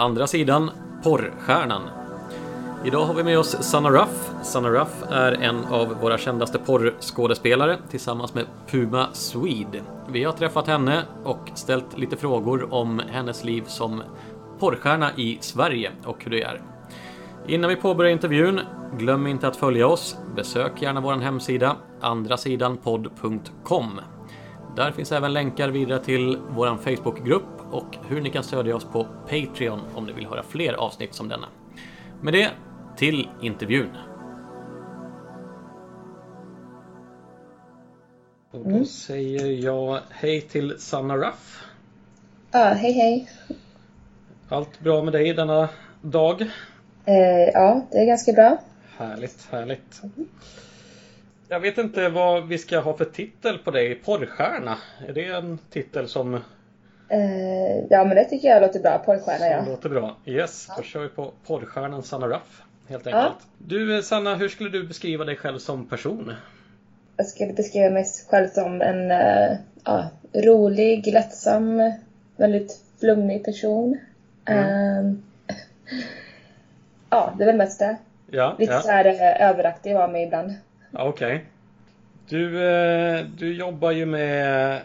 andra sidan Porrstjärnan. Idag har vi med oss Sanna Ruff. Sanna Ruff är en av våra kändaste porrskådespelare tillsammans med Puma Swede. Vi har träffat henne och ställt lite frågor om hennes liv som porrstjärna i Sverige och hur det är. Innan vi påbörjar intervjun, glöm inte att följa oss. Besök gärna vår hemsida, andrasidanpodd.com. Där finns även länkar vidare till vår Facebookgrupp och hur ni kan stödja oss på Patreon om ni vill höra fler avsnitt som denna. Med det, till intervjun. Och då Mm. säger jag hej till Sanna Ruff. Ja, hej hej. Allt bra med dig denna dag? Eh, ja, det är ganska bra. Härligt, härligt. Jag vet inte vad vi ska ha för titel på dig. Porrstjärna. Är det en titel som, Eh, ja, men det tycker jag låter bra. Porrstjärna, ja. låter bra? Yes, då Ja. kör vi på porrstjärnan Sanna Ruff. Helt Ja. enkelt. Du eh, Sanna, hur skulle du beskriva dig själv som person? Jag skulle beskriva mig själv som en eh, ja, rolig, lättsam, väldigt flummig person. Mm. Eh, ja, det är väl mest det. Ja, Lite ja. så här överaktig var mig ibland. Ja, Okej. Du, eh, du jobbar ju med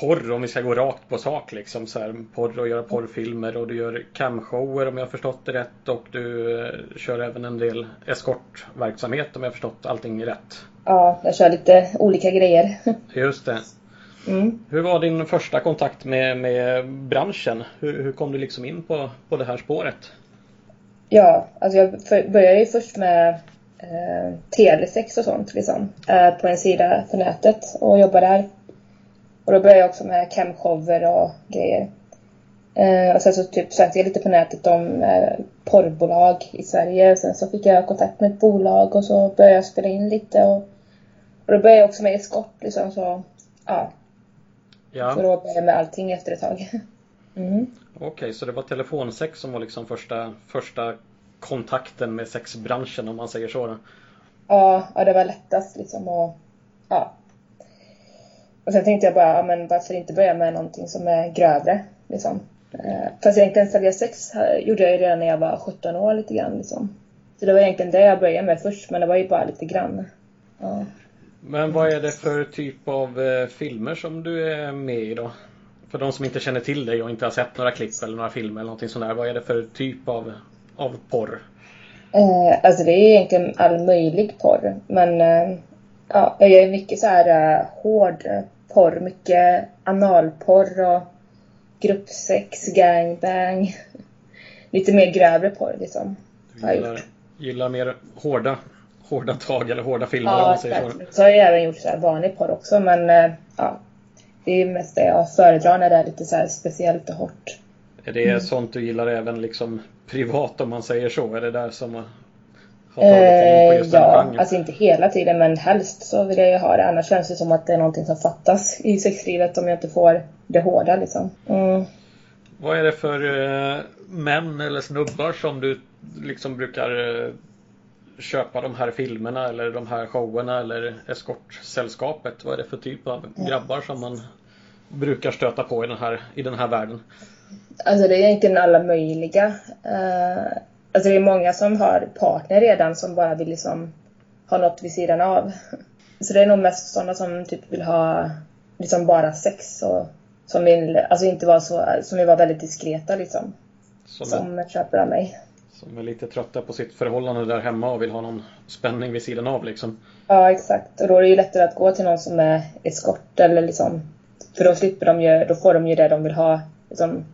porr om vi ska gå rakt på sak liksom så här, porr och göra porrfilmer och du gör camshower om jag har förstått det rätt och du eh, kör även en del eskortverksamhet om jag har förstått allting rätt. Ja, jag kör lite olika grejer. Just det. Mm. Hur var din första kontakt med, med branschen? Hur, hur kom du liksom in på, på det här spåret? Ja, alltså jag för, började ju först med eh, telesex och sånt liksom. Eh, på en sida på nätet och jobbade där. Och då började jag också med camshower och grejer. Eh, och sen så typ sökte jag lite på nätet om eh, porrbolag i Sverige. Och sen så fick jag kontakt med ett bolag och så började jag spela in lite. Och, och då började jag också med eskort liksom så, ja. Så Ja, då började jag med allting efter ett tag. Mm. okej, så det var telefonsex som var liksom första, första kontakten med sexbranschen om man säger så då. Ja, ja, det var lättast liksom och ja. Och sen tänkte jag bara, ja, men varför inte börja med någonting som är grövre liksom. Eh, fast egentligen sex eh, gjorde jag ju redan när jag var 17 år lite grann liksom. Så det var egentligen det jag började med först, men det var ju bara lite grann. Ja. Men vad är det för typ av eh, filmer som du är med i då? För de som inte känner till dig och inte har sett några klipp eller några filmer eller någonting sånt där. Vad är det för typ av, av porr? Eh, alltså det är egentligen all möjlig porr. Men eh, ja, jag gör ju mycket så här eh, hård eh, porr. Mycket analporr och gruppsex, gangbang. Lite mer grövre porr liksom. Du gillar, gillar mer hårda, hårda tag eller hårda filmer om Ja, man säger så. Så har jag även gjort så här vanlig porr också, men eh, ja. Det är mest det jag föredrar när det är lite så här speciellt och hårt. Är det sånt du gillar även liksom privat om man säger så? Är det där som har har tagit dig in på Eh, den ja, genren? alltså inte hela tiden, men helst så vill jag ju ha det. Annars känns det som att det är någonting som fattas i sexlivet om jag inte får det hårda liksom. Mm. Vad är det för eh, män eller snubbar som du liksom brukar eh, köpa de här filmerna eller de här showerna eller eskortsällskapet? Vad är det för typ av grabbar som man brukar stöta på i den här, i den här världen? Alltså det är egentligen alla möjliga. Uh, alltså det är många som har partner redan som bara vill liksom ha något vid sidan av. Så det är nog mest sådana som typ vill ha liksom bara sex och som vill, alltså inte vara så, som vill vara väldigt diskreta liksom. Som, är, Som köper av mig. som är lite trötta på sitt förhållande där hemma och vill ha någon spänning vid sidan av liksom. Ja, exakt. Och då är det ju lättare att gå till någon som är eskort eller liksom... För då slipper de ju, då får de ju det de vill ha liksom,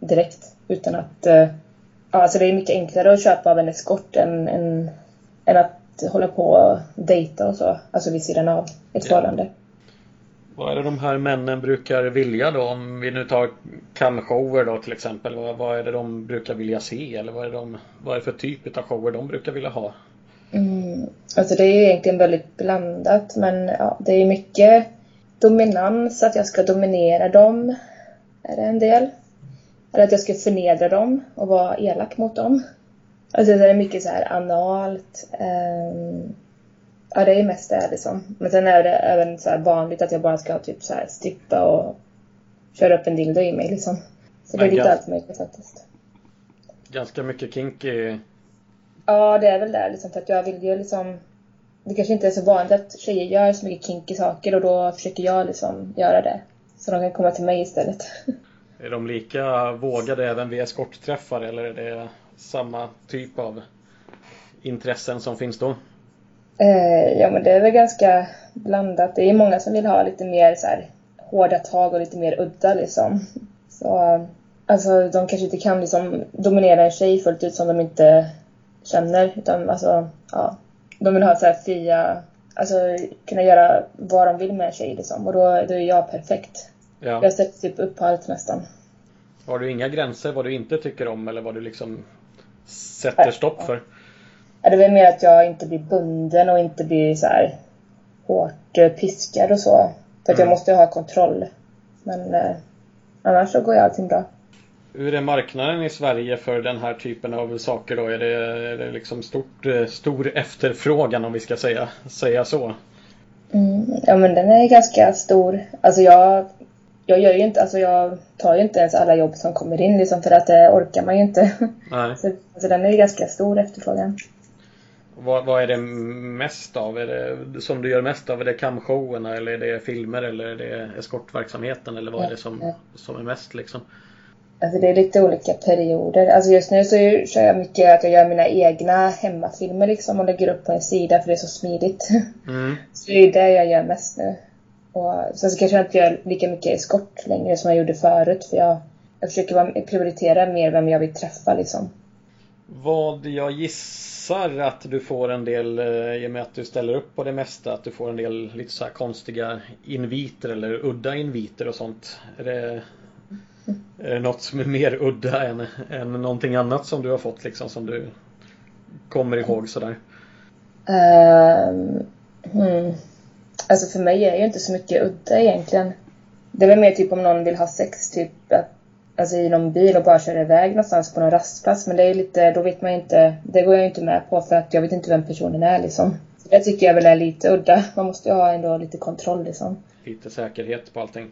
direkt. Utan att... Ja, alltså det är mycket enklare att köpa av en eskort än, än, än att hålla på och dejta och så. Alltså vid sidan av ett Ja. förhållande. Vad är det de här männen brukar vilja då? Om vi nu tar camshower då till exempel. Vad, vad är det de brukar vilja se? Eller vad är, de, vad är det för typ av shower de brukar vilja ha? Mm. Alltså det är ju egentligen väldigt blandat men ja, det är mycket dominans, att jag ska dominera dem. Är det en del. Eller att jag ska förnedra dem och vara elak mot dem. Alltså det är mycket så här analt. ehm, ja, det är mest det liksom. Men sen är det även så vanligt att jag bara ska typ så här strippa och köra upp en dildo i mig liksom. Så det är Men lite allt möjligt faktiskt. Ganska mycket kinky. Ja, det är väl det liksom för att jag vill ju liksom det kanske inte är så vanligt att tjejer gör så mycket kinky saker och då försöker jag liksom göra det. Så de kan komma till mig istället. Är de lika vågade även vid eskortträffar eller är det samma typ av intressen som finns då? Eh, ja men det är väl ganska blandat. Det är många som vill ha lite mer så här, hårda tag och lite mer udda liksom. Så alltså de kanske inte kan liksom dominera en tjej fullt ut som de inte känner utan alltså ja. De vill ha så här fria, alltså kunna göra vad de vill med en tjej liksom och då, då är jag perfekt. Ja. Jag sätter typ upp på allt nästan. Har du inga gränser vad du inte tycker om eller vad du liksom sätter stopp för? Ja, det är väl mer att jag inte blir bunden och inte blir så här hårt eh, piskad och så. För att jag Mm. måste ju ha kontroll. Men eh, annars så går ju allting bra. Hur är marknaden i Sverige för den här typen av saker då? Är det, är det liksom stort, eh, stor efterfrågan om vi ska säga, säga så? Mm, ja men den är ganska stor. Alltså jag, jag gör ju inte, alltså jag tar ju inte ens alla jobb som kommer in liksom för att det orkar man ju inte. Nej. Så alltså den är ju ganska stor efterfrågan. Vad, vad är det mest av? Är det som du gör mest av? Är det camshowerna eller är det filmer eller är det eskortverksamheten eller vad är det som, som är mest liksom? Alltså det är lite olika perioder. Alltså just nu så är- kör jag mycket att jag gör mina egna hemmafilmer liksom och lägger upp på en sida för det är så smidigt. Mm. Så det är det jag gör mest nu. Och sen så kanske jag inte gör lika mycket eskort längre som jag gjorde förut för jag, jag försöker vara, prioritera mer vem jag vill träffa liksom. Vad jag gissar att du får en del eh, i och med att du ställer upp på det mesta att du får en del lite så här konstiga inviter eller udda inviter och sånt. Är det, är det något som är mer udda än, än någonting annat som du har fått liksom som du kommer ihåg sådär? Um, hmm. Alltså för mig är det ju inte så mycket udda egentligen. Det är väl mer typ om någon vill ha sex typ alltså i någon bil och bara köra iväg någonstans på någon rastplats. Men det är lite, då vet man ju inte, det går jag ju inte med på för att jag vet inte vem personen är liksom. Så det tycker jag väl är lite udda. Man måste ju ha ändå lite kontroll liksom. Lite säkerhet på allting.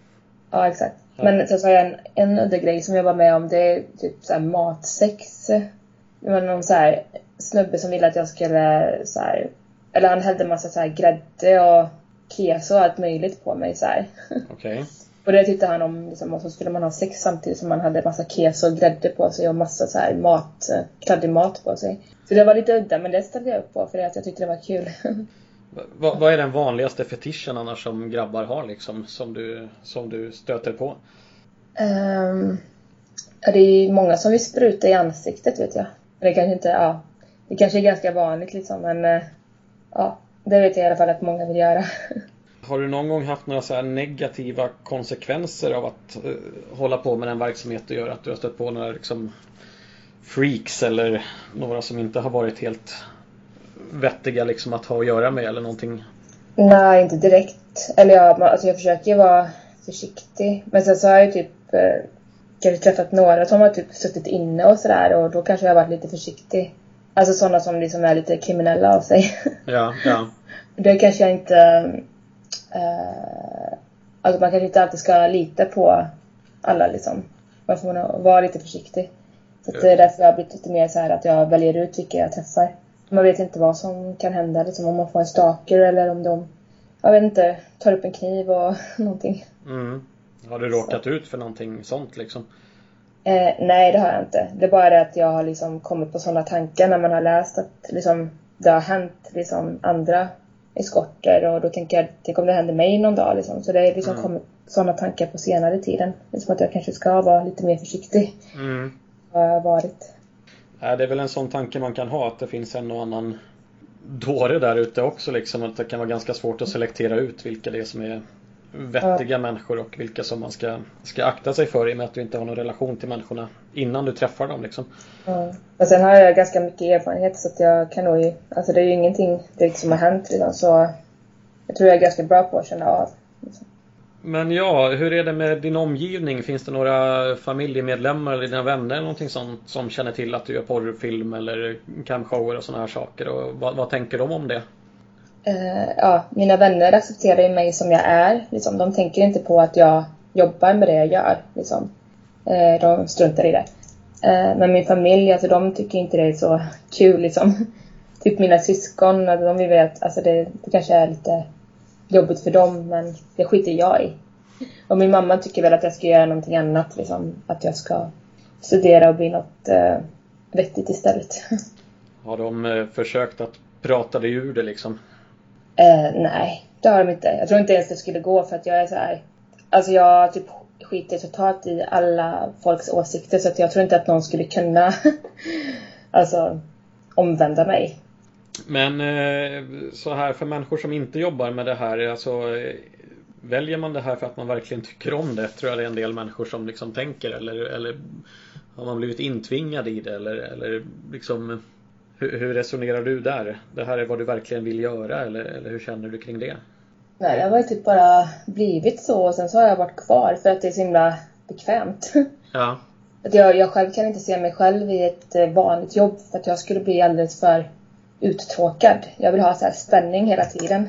Ja, exakt. Ja. Men sen så har jag en, en udda grej som jag var med om. Det är typ så här matsex. Det var någon så här snubbe som ville att jag skulle så här, eller han hällde massa så här grädde och keso och allt möjligt på mig så här. Okej. Och det tyckte han om liksom, och så skulle man ha sex samtidigt som man hade massa keso och grädde på sig och massa så här mat, eh, kladdig mat på sig. Så det var lite udda men det ställde jag upp på för att jag tyckte det var kul. Va- vad är den vanligaste fetischen annars som grabbar har liksom som du, som du stöter på? Um, det är ju många som vill spruta i ansiktet vet jag. Det kanske inte, ja. Det kanske är ganska vanligt liksom men eh, ja. Det vet jag i alla fall att många vill göra. Har du någon gång haft några så negativa konsekvenser av att eh, hålla på med den verksamhet du gör? Att du har stött på några liksom freaks eller några som inte har varit helt vettiga liksom att ha att göra med eller någonting? Nej, inte direkt. Eller ja, alltså jag försöker ju vara försiktig. Men sen så har jag ju typ eh, kanske träffat några som har typ suttit inne och sådär och då kanske jag har varit lite försiktig. Alltså sådana som liksom är lite kriminella av sig. Ja, ja. Det kanske jag inte... Eh, alltså man kanske inte alltid ska lita på alla liksom. Man får vara lite försiktig. Så att det är därför jag har blivit lite mer så här att jag väljer ut vilka jag träffar. Man vet inte vad som kan hända liksom om man får en stalker eller om de, jag vet inte, tar upp en kniv och någonting. Mm. Har du råkat ut för någonting sånt liksom? Eh, nej, det har jag inte. Det är bara det att jag har liksom kommit på sådana tankar när man har läst att liksom, det har hänt liksom, andra eskorter och då tänker jag, tänk om det händer mig någon dag liksom. Så det är liksom Mm. kommit sådana tankar på senare tiden. Liksom att jag kanske ska vara lite mer försiktig. Mm. Har varit. Ja, det är väl en sån tanke man kan ha att det finns en och annan dåre där ute också liksom. Att det kan vara ganska svårt att selektera ut vilka det är som är vettiga människor och vilka som man ska, ska akta sig för i och med att du inte har någon relation till människorna innan du träffar dem liksom. Mm. Men sen har jag ganska mycket erfarenhet så att jag kan nog ju, alltså det är ju ingenting direkt som har hänt liksom så jag tror jag är ganska bra på att känna av. Liksom. Men ja, hur är det med din omgivning? Finns det några familjemedlemmar eller dina vänner eller någonting sånt som känner till att du gör porrfilm eller camshower och sådana här saker? Och vad, vad tänker de om det? Eh, ja, mina vänner accepterar ju mig som jag är. Liksom. De tänker inte på att jag jobbar med det jag gör. Liksom. Eh, de struntar i det. Eh, men min familj, alltså de tycker inte det är så kul liksom. Typ mina syskon, alltså, de vill att, alltså det, det kanske är lite jobbigt för dem men det skiter jag i. Och min mamma tycker väl att jag ska göra någonting annat liksom. Att jag ska studera och bli något eh, vettigt istället. Har de eh, försökt att prata dig ur det liksom? Eh, nej, det har de inte. Jag tror inte ens det skulle gå för att jag är så här. Alltså jag typ skiter totalt i alla folks åsikter så att jag tror inte att någon skulle kunna alltså omvända mig. Men eh, så här för människor som inte jobbar med det här, alltså eh, Väljer man det här för att man verkligen tycker om det? Tror jag det är en del människor som liksom tänker eller, eller har man blivit intvingad i det eller, eller liksom hur, hur, resonerar du där? Det här är vad du verkligen vill göra eller, eller hur känner du kring det? Nej, det har ju typ bara blivit så och sen så har jag varit kvar för att det är så himla bekvämt. Ja. Att jag, jag själv kan inte se mig själv i ett eh, vanligt jobb för att jag skulle bli alldeles för uttråkad. Jag vill ha så här spänning hela tiden.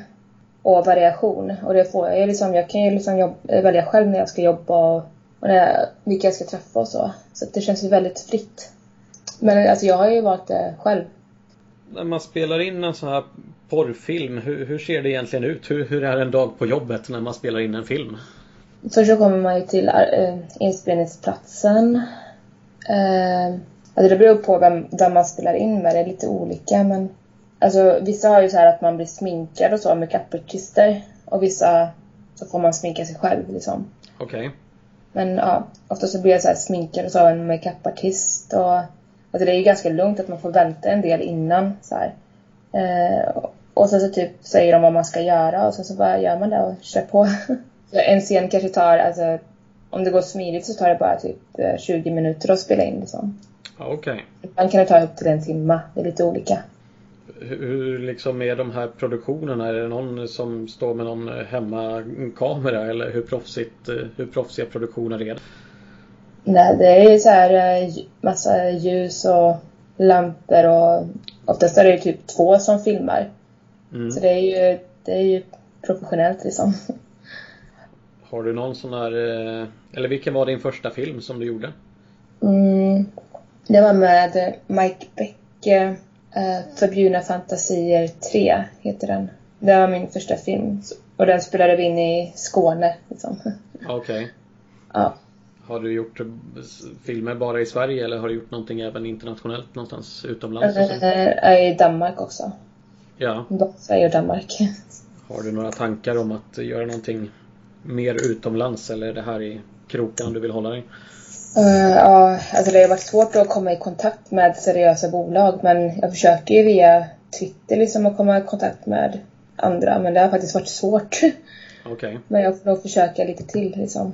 Och variation. Och det får jag liksom. Jag kan ju liksom jobba, välja själv när jag ska jobba och, och när jag, vilka jag ska träffa och så. Så det känns ju väldigt fritt. Men alltså jag har ju valt det själv. När man spelar in en sån här porrfilm, hur, hur ser det egentligen ut? Hur, hur är en dag på jobbet när man spelar in en film? Först så kommer man ju till äh, inspelningsplatsen. Äh, alltså det beror på vem, vem man spelar in med, det är lite olika men Alltså vissa har ju så här att man blir sminkad och så, makeupartister. Och vissa så får man sminka sig själv liksom. Okej. Okay. Men ja, ofta så blir jag så här sminkad och så av en makeupartist och Alltså det är ju ganska lugnt att man får vänta en del innan så eh, och sen så typ säger de vad man ska göra och sen så bara gör man det och kör på. en scen kanske tar, alltså om det går smidigt så tar det bara typ 20 eh, minuter att spela in liksom. Okej. Okay. Ibland kan det ta upp till en timme. Det är lite olika hur liksom är de här produktionerna? Är det någon som står med någon hemmakamera eller hur, proffsigt, hur proffsiga produktioner är det? Nej, det är så här eh, massa ljus och lampor och oftast är det typ två som filmar. Mm. Så det är ju, det är ju professionellt liksom. Har du någon sån här, eh, eller vilken var din första film som du gjorde? Mm, det var med Mike Beck eh, Förbjudna fantasier 3 heter den. Det var min första film. Och den spelade vi in i Skåne. Liksom. Okej. Okay. Ja. Har du gjort filmer bara i Sverige eller har du gjort någonting även internationellt någonstans utomlands? Uh, I Danmark också. Ja. Sverige och Danmark. Har du några tankar om att göra någonting mer utomlands eller är det här i krokarna du vill hålla dig? Uh, ja, alltså det har varit svårt att komma i kontakt med seriösa bolag men jag försöker ju via Twitter liksom att komma i kontakt med andra men det har faktiskt varit svårt. Okay. Men jag får nog försöka lite till liksom.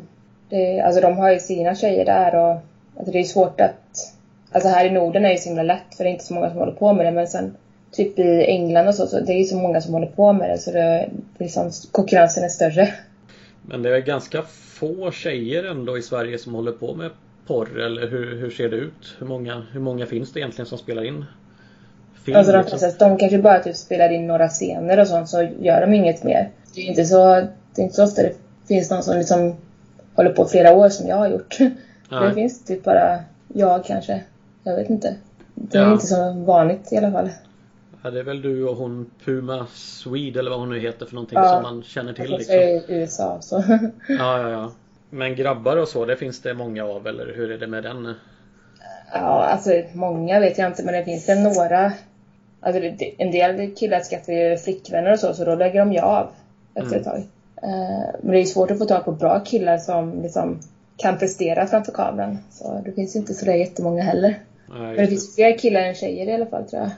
Det, alltså de har ju sina tjejer där och alltså det är svårt att... Alltså här i Norden är det ju så himla lätt för det är inte så många som håller på med det men sen typ i England och så, så det är ju så många som håller på med det så det, liksom, konkurrensen är större. Men det är ganska få tjejer ändå i Sverige som håller på med porr eller hur, hur ser det ut? Hur många, hur många finns det egentligen som spelar in film? Alltså de, liksom? de kanske bara typ spelar in några scener och sånt så gör de inget mer. Det är inte så, det är inte så ofta det finns någon som liksom håller på flera år som jag har gjort. Nej. Det finns typ bara jag kanske. Jag vet inte. Det är ja. inte så vanligt i alla fall. Ja, det är väl du och hon Puma Swede eller vad hon nu heter för någonting ja. som man känner till liksom. i USA så. Ja, ja, ja. Men grabbar och så, det finns det många av eller hur är det med den? Ja, alltså många vet jag inte men det finns det några. Alltså en del killar skaffar ju flickvänner och så, så då lägger de ju av efter mm. ett tag. Uh, men det är svårt att få tag på bra killar som liksom kan prestera framför kameran. Så det finns inte sådär jättemånga heller. Nej, men det finns fler killar än tjejer i alla fall tror jag.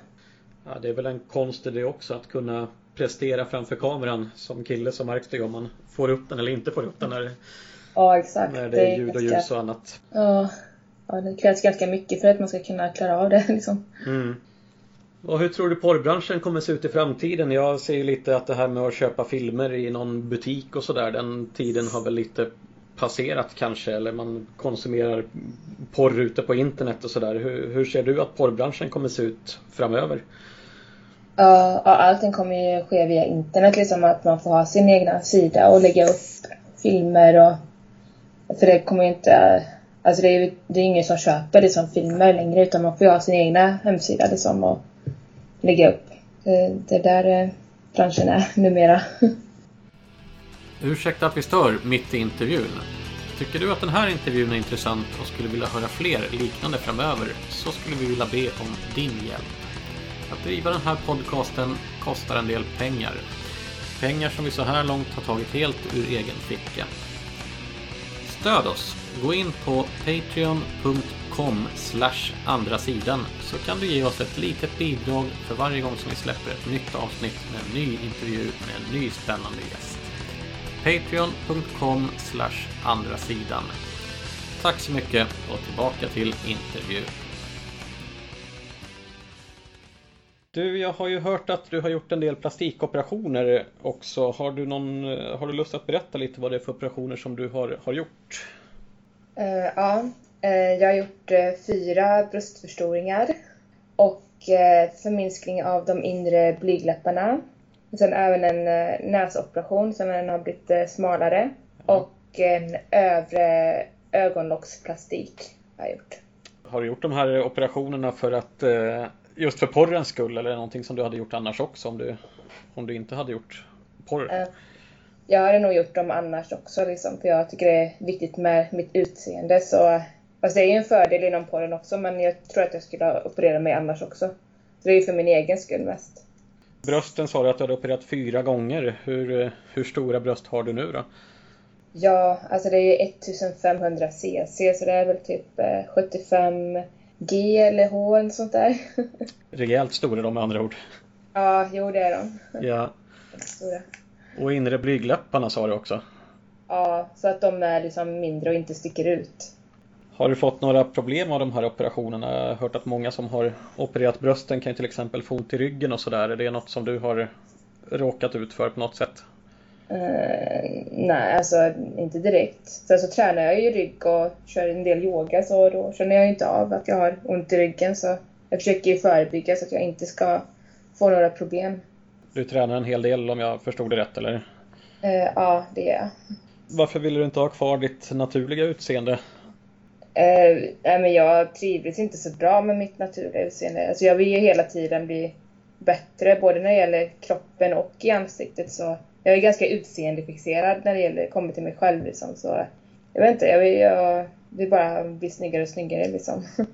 Ja, det är väl en konst i det också att kunna prestera framför kameran som kille så märks det om man får upp den eller inte får upp den. När Ja, exakt. När det är ljud och ljus och annat. Ja. ja, det krävs ganska mycket för att man ska kunna klara av det liksom. Mm. Och hur tror du porrbranschen kommer se ut i framtiden? Jag ser ju lite att det här med att köpa filmer i någon butik och sådär, den tiden har väl lite passerat kanske, eller man konsumerar porr ute på internet och sådär. Hur, hur ser du att porrbranschen kommer se ut framöver? Ja, allting kommer ju ske via internet, liksom att man får ha sin egna sida och lägga upp filmer och för det kommer ju inte... Alltså det är, det är ingen som köper liksom filmer längre utan man får ju ha sin egna hemsida liksom och lägga upp. Det, är där eh, branschen är numera. Ursäkta att vi stör mitt i intervjun. Tycker du att den här intervjun är intressant och skulle vilja höra fler liknande framöver så skulle vi vilja be om din hjälp. Att driva den här podcasten kostar en del pengar. Pengar som vi så här långt har tagit helt ur egen ficka. Stöd oss! Gå in på patreon.com andra sidan så kan du ge oss ett litet bidrag för varje gång som vi släpper ett nytt avsnitt med en ny intervju med en ny spännande gäst. Patreon.com andra sidan. Tack så mycket och tillbaka till intervjun. Du, jag har ju hört att du har gjort en del plastikoperationer också. Har du, någon, har du lust att berätta lite vad det är för operationer som du har, har gjort? Uh, ja, uh, jag har gjort fyra bröstförstoringar och förminskning av de inre blygdläpparna. Sen även en näsoperation som den har blivit smalare och en övre ögonlocksplastik har jag gjort. Har du gjort de här operationerna för att just för porrens skull eller någonting som du hade gjort annars också om du, om du inte hade gjort porr? Jag hade nog gjort dem annars också liksom, för jag tycker det är viktigt med mitt utseende. Så, fast det är ju en fördel inom porren också, men jag tror att jag skulle operera mig annars också. Så det är ju för min egen skull mest. Brösten sa du att du hade opererat fyra gånger. Hur, hur stora bröst har du nu då? Ja, alltså det är 1500 cc, så det är väl typ 75 eh, G eller H eller sånt där. Rejält stora de med andra ord. Ja, jo det är de. Ja. Stora. Och inre blygdläpparna sa du också? Ja, så att de är liksom mindre och inte sticker ut. Har du fått några problem av de här operationerna? Jag har hört att många som har opererat brösten kan till exempel få ont i ryggen och sådär. Är det något som du har råkat ut för på något sätt? Uh, nej, alltså inte direkt. Sen så tränar jag ju rygg och kör en del yoga så då känner jag inte av att jag har ont i ryggen. Så jag försöker ju förebygga så att jag inte ska få några problem. Du tränar en hel del om jag förstod det rätt eller? Uh, ja, det gör jag. Varför vill du inte ha kvar ditt naturliga utseende? Uh, nej, men jag trivdes inte så bra med mitt naturliga utseende. Alltså jag vill ju hela tiden bli bättre både när det gäller kroppen och i ansiktet. Så jag är ganska utseendefixerad när det gäller, kommer till mig själv liksom. Så jag vet inte, jag vill, jag vill bara bli snyggare och snyggare liksom.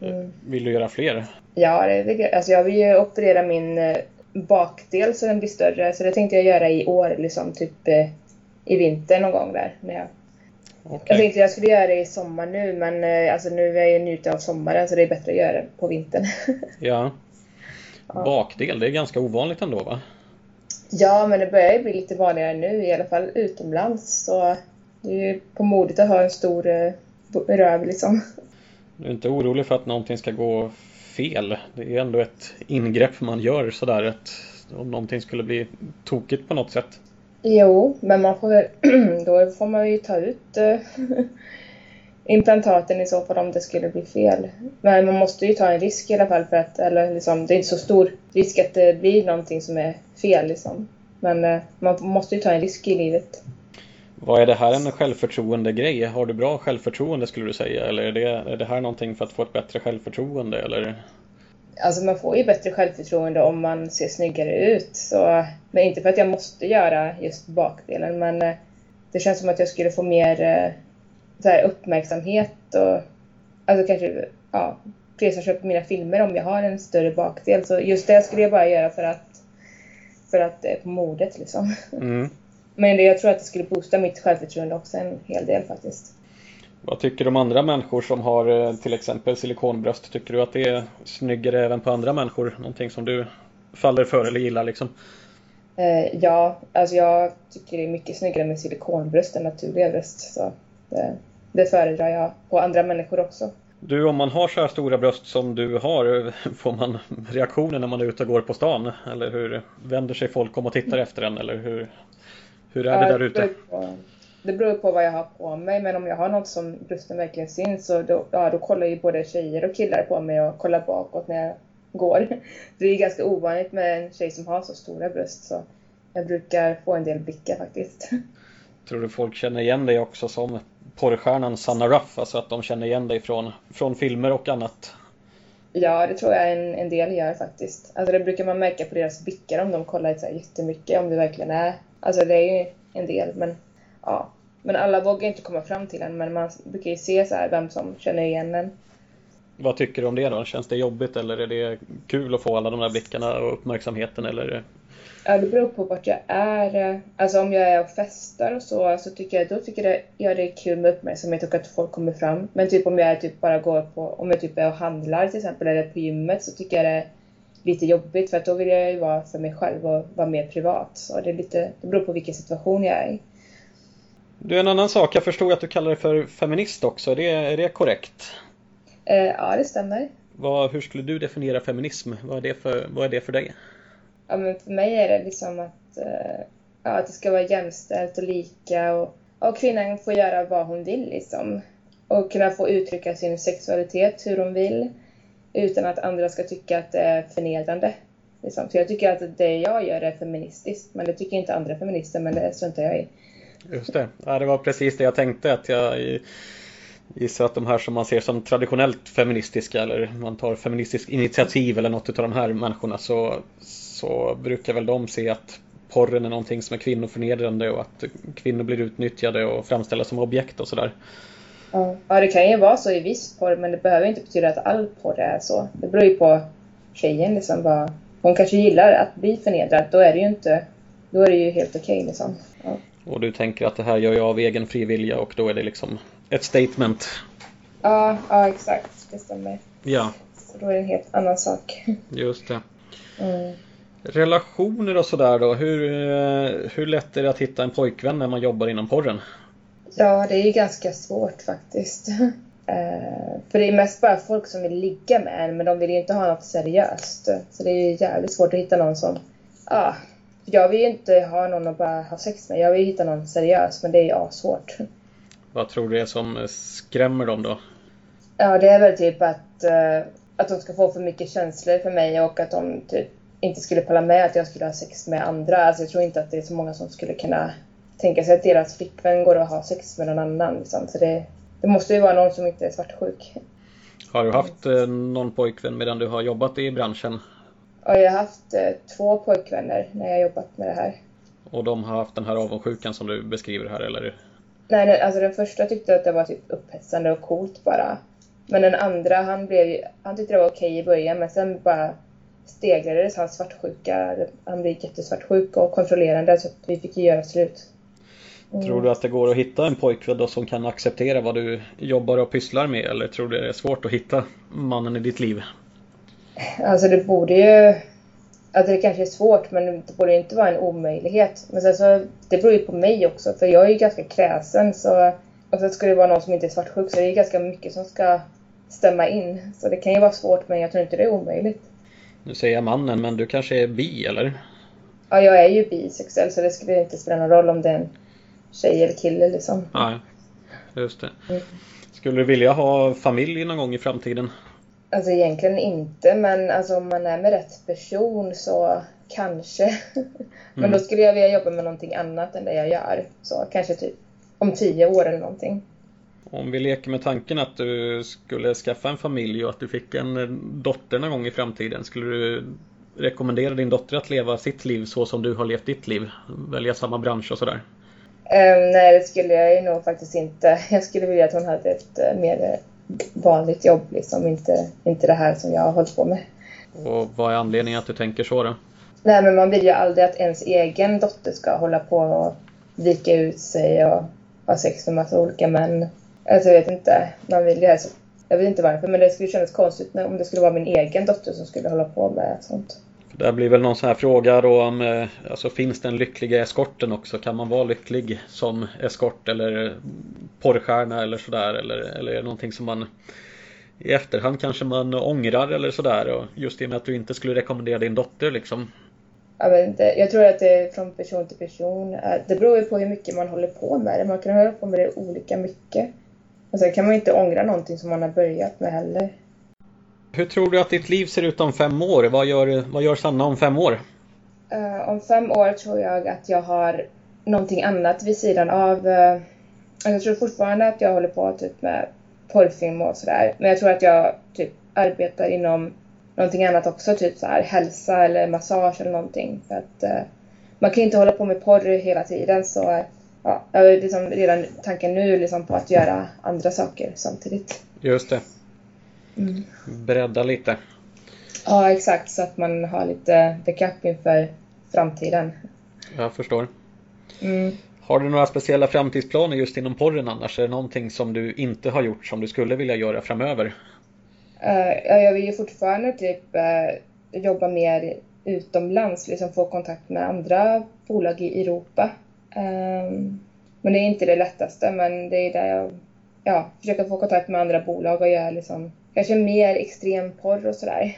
Mm. Vill du göra fler? Ja, det vill jag. Alltså jag vill ju operera min eh, bakdel så den blir större. Så det tänkte jag göra i år, liksom typ eh, i vinter någon gång där. När jag... Okay. jag tänkte jag skulle göra det i sommar nu men eh, alltså nu är jag ju njuter av sommaren så det är bättre att göra det på vintern. ja. Bakdel, det är ganska ovanligt ändå va? Ja, men det börjar ju bli lite vanligare nu, i alla fall utomlands. Så det är ju på modet att ha en stor eh, röv liksom. Du är inte orolig för att någonting ska gå fel? Det är ändå ett ingrepp man gör sådär att om någonting skulle bli tokigt på något sätt. Jo, men man får, då får man ju ta ut äh, implantaten i så fall om det skulle bli fel. Men man måste ju ta en risk i alla fall för att, eller liksom, det är inte så stor risk att det blir någonting som är fel liksom. Men äh, man måste ju ta en risk i livet. Vad är det här en självförtroende grej? Har du bra självförtroende skulle du säga? Eller är det, är det här någonting för att få ett bättre självförtroende? Eller? Alltså man får ju bättre självförtroende om man ser snyggare ut. Så, men inte för att jag måste göra just bakdelen men äh, det känns som att jag skulle få mer äh, så här, uppmärksamhet och alltså kanske ja, fler som köper mina filmer om jag har en större bakdel. Så just det skulle jag bara göra för att för att det är på modet liksom. Mm. Men det, jag tror att det skulle boosta mitt självförtroende också en hel del faktiskt. Vad tycker du om andra människor som har eh, till exempel silikonbröst? Tycker du att det är snyggare även på andra människor? Någonting som du faller för eller gillar liksom? Eh, ja, alltså jag tycker det är mycket snyggare med silikonbröst än naturliga bröst. Så det, det föredrar jag på andra människor också. Du, om man har så här stora bröst som du har, får man reaktioner när man är ute och går på stan? Eller hur vänder sig folk om och tittar efter en? Eller hur, hur är det där ute? Det beror på vad jag har på mig, men om jag har något som brösten verkligen syns så då, ja, då kollar ju både tjejer och killar på mig och kollar bakåt när jag går. Det är ganska ovanligt med en tjej som har så stora bröst så jag brukar få en del blickar faktiskt. Tror du folk känner igen dig också som porrstjärnan Sanna Ruff? Alltså att de känner igen dig från, från filmer och annat? Ja, det tror jag en, en del gör faktiskt. Alltså det brukar man märka på deras blickar om de kollar så här jättemycket, om det verkligen är. Alltså det är ju en del, men ja. Men alla vågar inte komma fram till en, men man brukar ju se så här vem som känner igen en. Vad tycker du om det då? Känns det jobbigt eller är det kul att få alla de där blickarna och uppmärksamheten eller? Ja, det beror på vart jag är. Alltså om jag är och festar och så, så tycker jag, då tycker jag, det är kul med uppmärksamhet och att folk kommer fram. Men typ om jag typ bara går på, om jag typ är och handlar till exempel, eller på gymmet, så tycker jag det är lite jobbigt för att då vill jag ju vara för mig själv och vara mer privat. Så det, är lite, det beror på vilken situation jag är i. Du, en annan sak. Jag förstod att du kallar dig för feminist också. Är det, är det korrekt? Eh, ja, det stämmer. Vad, hur skulle du definiera feminism? Vad är det för, vad är det för dig? Ja, men för mig är det liksom att, eh, ja, att det ska vara jämställt och lika och, och kvinnan får göra vad hon vill liksom. Och kunna få uttrycka sin sexualitet hur hon vill utan att andra ska tycka att det är förnedrande. Liksom. Så jag tycker att det jag gör är feministiskt, men det tycker inte andra feminister, men det struntar jag i. Just det. Ja, det var precis det jag tänkte att jag gissar att de här som man ser som traditionellt feministiska eller man tar feministiskt initiativ eller något av de här människorna så, så brukar väl de se att porren är någonting som är kvinnoförnedrande och att kvinnor blir utnyttjade och framställda som objekt och sådär. Ja, det kan ju vara så i viss porr men det behöver inte betyda att all porr är så. Det beror ju på tjejen liksom vad hon kanske gillar att bli förnedrad. Då är det ju inte, då är det ju helt okej okay, liksom. Ja. Och du tänker att det här gör jag av egen fri vilja och då är det liksom ett statement? Ja, ja exakt. Det stämmer. Ja. Så då är det en helt annan sak. Just det. Mm. Relationer och sådär då. Hur, eh, hur lätt är det att hitta en pojkvän när man jobbar inom porren? Ja, det är ju ganska svårt faktiskt. Uh, för det är mest bara folk som vill ligga med en, men de vill ju inte ha något seriöst. Så det är ju jävligt svårt att hitta någon som... Ja, jag vill ju inte ha någon att bara ha sex med. Jag vill hitta någon seriös, men det är ju svårt. Vad tror du är som skrämmer dem då? Ja, det är väl typ att, uh, att de ska få för mycket känslor för mig och att de typ inte skulle palla med att jag skulle ha sex med andra. Alltså jag tror inte att det är så många som skulle kunna tänka sig att deras flickvän går och har sex med någon annan. Liksom. Så det, det måste ju vara någon som inte är svartsjuk. Har du haft eh, någon pojkvän medan du har jobbat i branschen? Ja, jag har haft eh, två pojkvänner när jag jobbat med det här. Och de har haft den här avundsjukan som du beskriver här eller? Nej, nej alltså den första tyckte att det var typ upphetsande och coolt bara. Men den andra, han, blev, han tyckte det var okej i början men sen bara stegrades hans svartsjuka. Han blev jättesvartsjuk och kontrollerande så att vi fick göra slut. Mm. Tror du att det går att hitta en pojkvän som kan acceptera vad du jobbar och pysslar med eller tror du det är svårt att hitta mannen i ditt liv? Alltså det borde ju... Alltså det kanske är svårt men det borde inte vara en omöjlighet. Men sen så, det beror ju på mig också för jag är ju ganska kräsen så... Och sen ska det vara någon som inte är svartsjuk så det är ganska mycket som ska stämma in. Så det kan ju vara svårt men jag tror inte det är omöjligt. Nu säger jag mannen men du kanske är bi eller? Ja jag är ju bisexuell så det skulle inte spela någon roll om det är en tjej eller kille liksom. Nej, just det. Mm. Skulle du vilja ha familj någon gång i framtiden? Alltså egentligen inte, men alltså, om man är med rätt person så kanske. men mm. då skulle jag vilja jobba med någonting annat än det jag gör. Så kanske typ om tio år eller någonting. Om vi leker med tanken att du skulle skaffa en familj och att du fick en dotter någon gång i framtiden. Skulle du rekommendera din dotter att leva sitt liv så som du har levt ditt liv? Välja samma bransch och sådär? Um, nej, det skulle jag nog faktiskt inte. Jag skulle vilja att hon hade ett uh, mer vanligt jobb, liksom. Inte, inte det här som jag har hållit på med. Och vad är anledningen att du tänker så då? Nej, men man vill ju aldrig att ens egen dotter ska hålla på och vika ut sig och ha sex med massa olika män. Alltså, jag vet inte. Man vill ju helst... Jag vet inte varför, men det skulle kännas konstigt om det skulle vara min egen dotter som skulle hålla på med sånt. Det blir väl någon sån här fråga då om eh, alltså finns den lyckliga eskorten också? Kan man vara lycklig som eskort eller porrstjärna eller sådär? Eller, eller är det någonting som man i efterhand kanske man ångrar eller sådär? Och just i och med att du inte skulle rekommendera din dotter liksom. Jag vet inte. Jag tror att det är från person till person. Det beror ju på hur mycket man håller på med det. Man kan hålla på med det olika mycket. Och sen kan man inte ångra någonting som man har börjat med heller. Hur tror du att ditt liv ser ut om fem år? Vad gör, vad gör Sanna om fem år? Uh, om fem år tror jag att jag har någonting annat vid sidan av. Eh, jag tror fortfarande att jag håller på typ med porrfilm och sådär. Men jag tror att jag typ arbetar inom någonting annat också, typ så här hälsa eller massage eller någonting. För att eh, man kan inte hålla på med porr hela tiden så ja, liksom redan tanken nu liksom på att göra andra saker samtidigt. Just det. Mm. Bredda lite. Ja, exakt. Så att man har lite backup inför framtiden. Jag förstår. Mm. Har du några speciella framtidsplaner just inom porren annars? Är det någonting som du inte har gjort som du skulle vilja göra framöver? Uh, jag vill ju fortfarande typ uh, jobba mer utomlands, liksom få kontakt med andra bolag i Europa. Um, men det är inte det lättaste, men det är där jag ja, försöker få kontakt med andra bolag och göra liksom kanske mer extrem porr och sådär.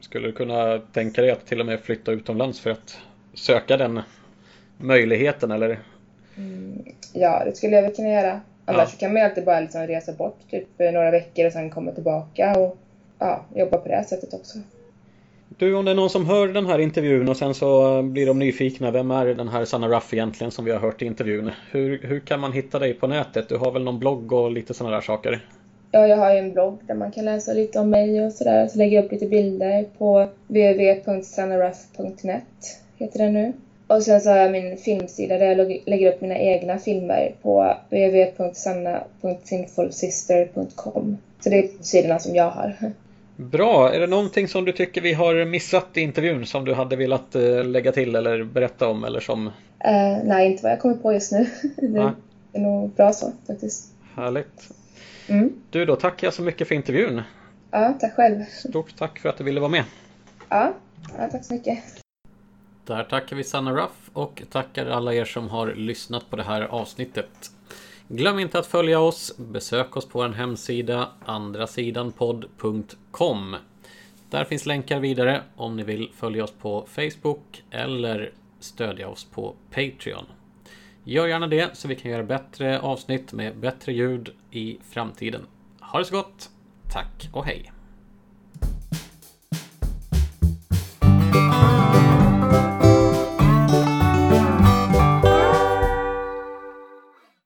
Skulle du kunna tänka dig att till och med flytta utomlands för att söka den möjligheten eller? Mm, ja, det skulle jag väl kunna göra. Annars ja. kan man ju alltid bara liksom resa bort typ några veckor och sen komma tillbaka och ja, jobba på det sättet också. Du, om det är någon som hör den här intervjun och sen så eh, blir de nyfikna. Vem är den här Sanna Ruff egentligen som vi har hört i intervjun? Hur, hur kan man hitta dig på nätet? Du har väl någon blogg och lite sådana där saker? Ja, jag har ju en blogg där man kan läsa lite om mig och sådär. Så lägger jag upp lite bilder på www.sannaruff.net heter den nu. Och sen så har jag min filmsida där jag lägger upp mina egna filmer på www.sanna.sinfulsister.com. Så det är sidorna som jag har. Bra! Är det någonting som du tycker vi har missat i intervjun som du hade velat eh, lägga till eller berätta om eller som? Uh, nej, inte vad jag kommer på just nu. det är nog bra så faktiskt. Härligt! Mm. Du, då tackar jag så mycket för intervjun. Ja, tack själv. Stort tack för att du ville vara med. Ja, ja tack så mycket. Där tackar vi Sanna Ruff och tackar alla er som har lyssnat på det här avsnittet. Glöm inte att följa oss. Besök oss på vår hemsida andrasidanpodd.com. Där finns länkar vidare om ni vill följa oss på Facebook eller stödja oss på Patreon. Gör gärna det så vi kan göra bättre avsnitt med bättre ljud i framtiden. Ha det så gott! Tack och hej!